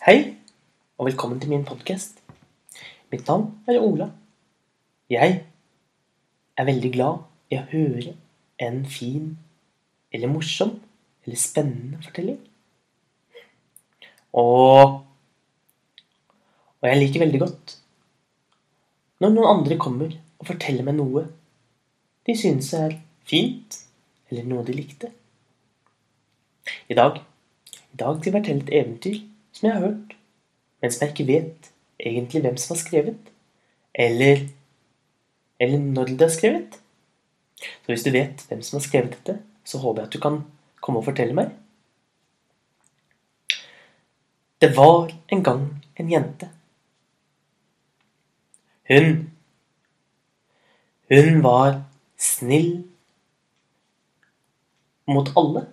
Hei, og velkommen til min podkast. Mitt navn er Ola. Jeg er veldig glad i å høre en fin eller morsom eller spennende fortelling. Og, og jeg liker veldig godt når noen andre kommer og forteller meg noe de synes er fint, eller noe de likte. I dag, i dag skal jeg fortelle et eventyr som jeg har hørt, men som jeg ikke vet egentlig hvem som har skrevet, eller, eller når det er skrevet. Så hvis du vet hvem som har skrevet dette, så håper jeg at du kan komme og fortelle meg. Det var en gang en jente. Hun Hun var snill mot alle.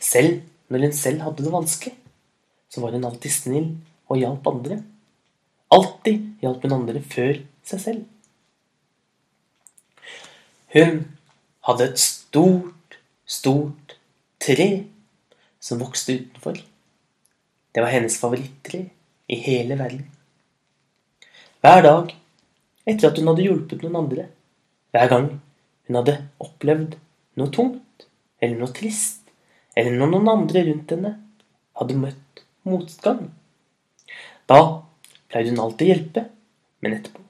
Selv når hun selv hadde det vanskelig, så var hun alltid snill og hjalp andre. Alltid hjalp hun andre før seg selv. Hun hadde et stort, stort tre som vokste utenfor. Det var hennes favorittre i hele verden. Hver dag etter at hun hadde hjulpet noen andre, hver gang hun hadde opplevd noe tungt eller noe trist, eller når noen andre rundt henne hadde møtt motgang, da pleide hun alltid å hjelpe, men etterpå,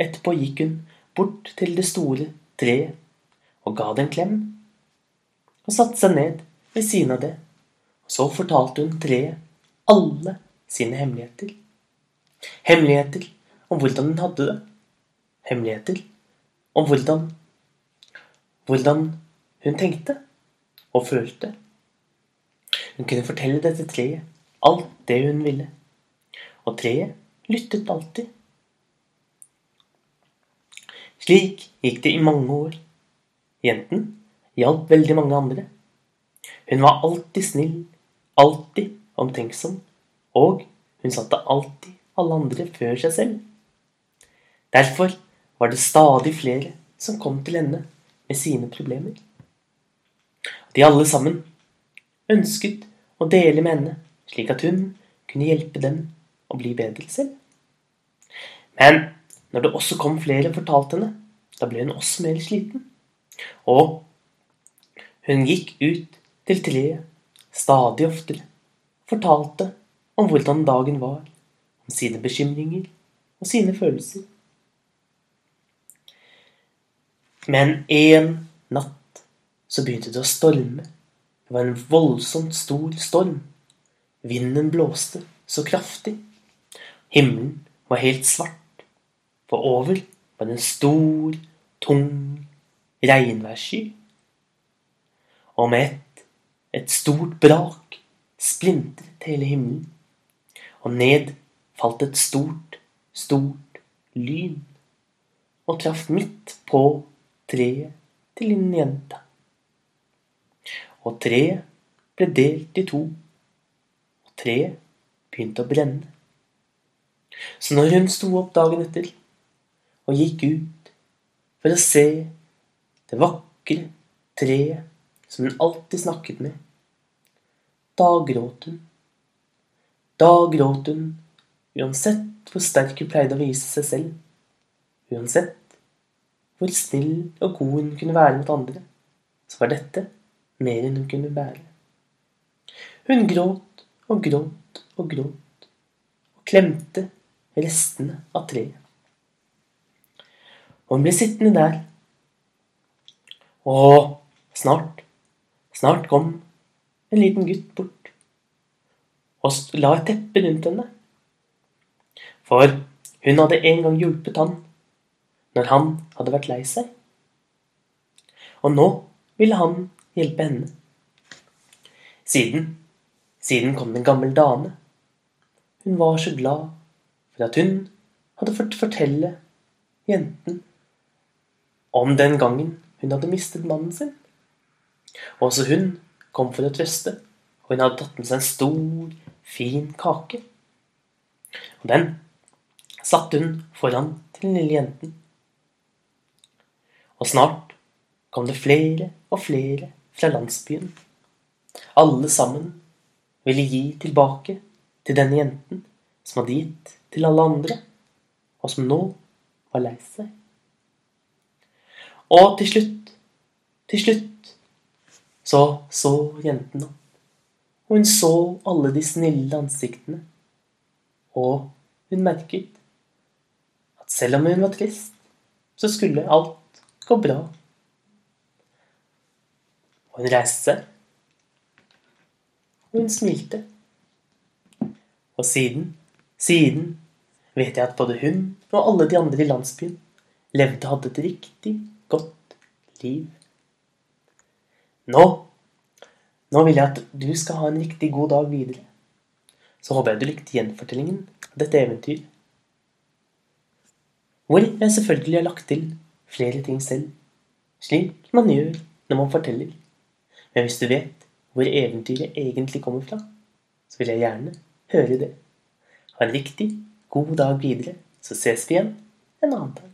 etterpå gikk hun bort til det store treet og ga det en klem, og satte seg ned ved siden av det, og så fortalte hun treet alle sine hemmeligheter. Hemmeligheter om hvordan hun hadde det. Hemmeligheter om hvordan hvordan hun tenkte og følte. Hun kunne fortelle dette treet alt det hun ville, og treet lyttet alltid. Slik gikk det i mange år. Jenten hjalp veldig mange andre. Hun var alltid snill, alltid omtenksom, og hun satte alltid alle andre før seg selv. Derfor var det stadig flere som kom til henne med sine problemer. De alle sammen ønsket å dele med henne, slik at hun kunne hjelpe dem å bli bedre selv. Men når det også kom flere og fortalte henne, da ble hun også mer sliten. Og hun gikk ut til treet stadig oftere, fortalte om hvordan dagen var, om sine bekymringer og sine følelser. Men en natt så begynte det å storme. Det var en voldsomt stor storm. Vinden blåste så kraftig. Himmelen var helt svart. For over var det en stor, tung regnværssky. Og med et, et stort brak splintret hele himmelen. Og ned falt et stort, stort lyn og traff midt på treet til en jente. Og treet ble delt i to, treet begynte å brenne. Så når hun sto opp dagen etter og gikk ut for å se det vakre treet som hun alltid snakket med, da gråt hun. Da gråt hun uansett hvor sterk hun pleide å vise seg selv. Uansett hvor snill og god hun kunne være mot andre, så var dette mer enn hun kunne bære. Hun gråt og gråt og gråt og klemte restene av treet. Og hun ble sittende der. Og snart, snart kom en liten gutt bort og la et teppe rundt henne. For hun hadde en gang hjulpet han når han hadde vært lei seg. Og nå ville han hjelpe henne. Siden, siden kom det en gammel dame. Hun var så glad for at hun hadde fått fortelle jenten om den gangen hun hadde mistet mannen sin. Og også hun kom for å trøste, og hun hadde tatt med seg en stor, fin kake. Og den satte hun foran til den lille jenten. Og snart kom det flere og flere fra landsbyen. Alle sammen ville gi tilbake til denne jenten som hadde gitt til alle andre, og som nå var lei seg. Og til slutt, til slutt, så så jenten opp. Og hun så alle de snille ansiktene. Og hun merket at selv om hun var trist, så skulle alt gå bra. Og hun reiste seg. Hun smilte. Og siden, siden vet jeg at både hun og alle de andre i landsbyen levde og hadde et riktig godt liv. Nå nå vil jeg at du skal ha en riktig god dag videre. Så håper jeg du likte gjenfortellingen av dette eventyret. Hvor jeg selvfølgelig har lagt til flere ting selv, slik man gjør når man forteller. Men hvis du vet hvor eventyret egentlig kommer fra, så vil jeg gjerne høre det. Ha en riktig god dag videre, så ses vi igjen en annen dag.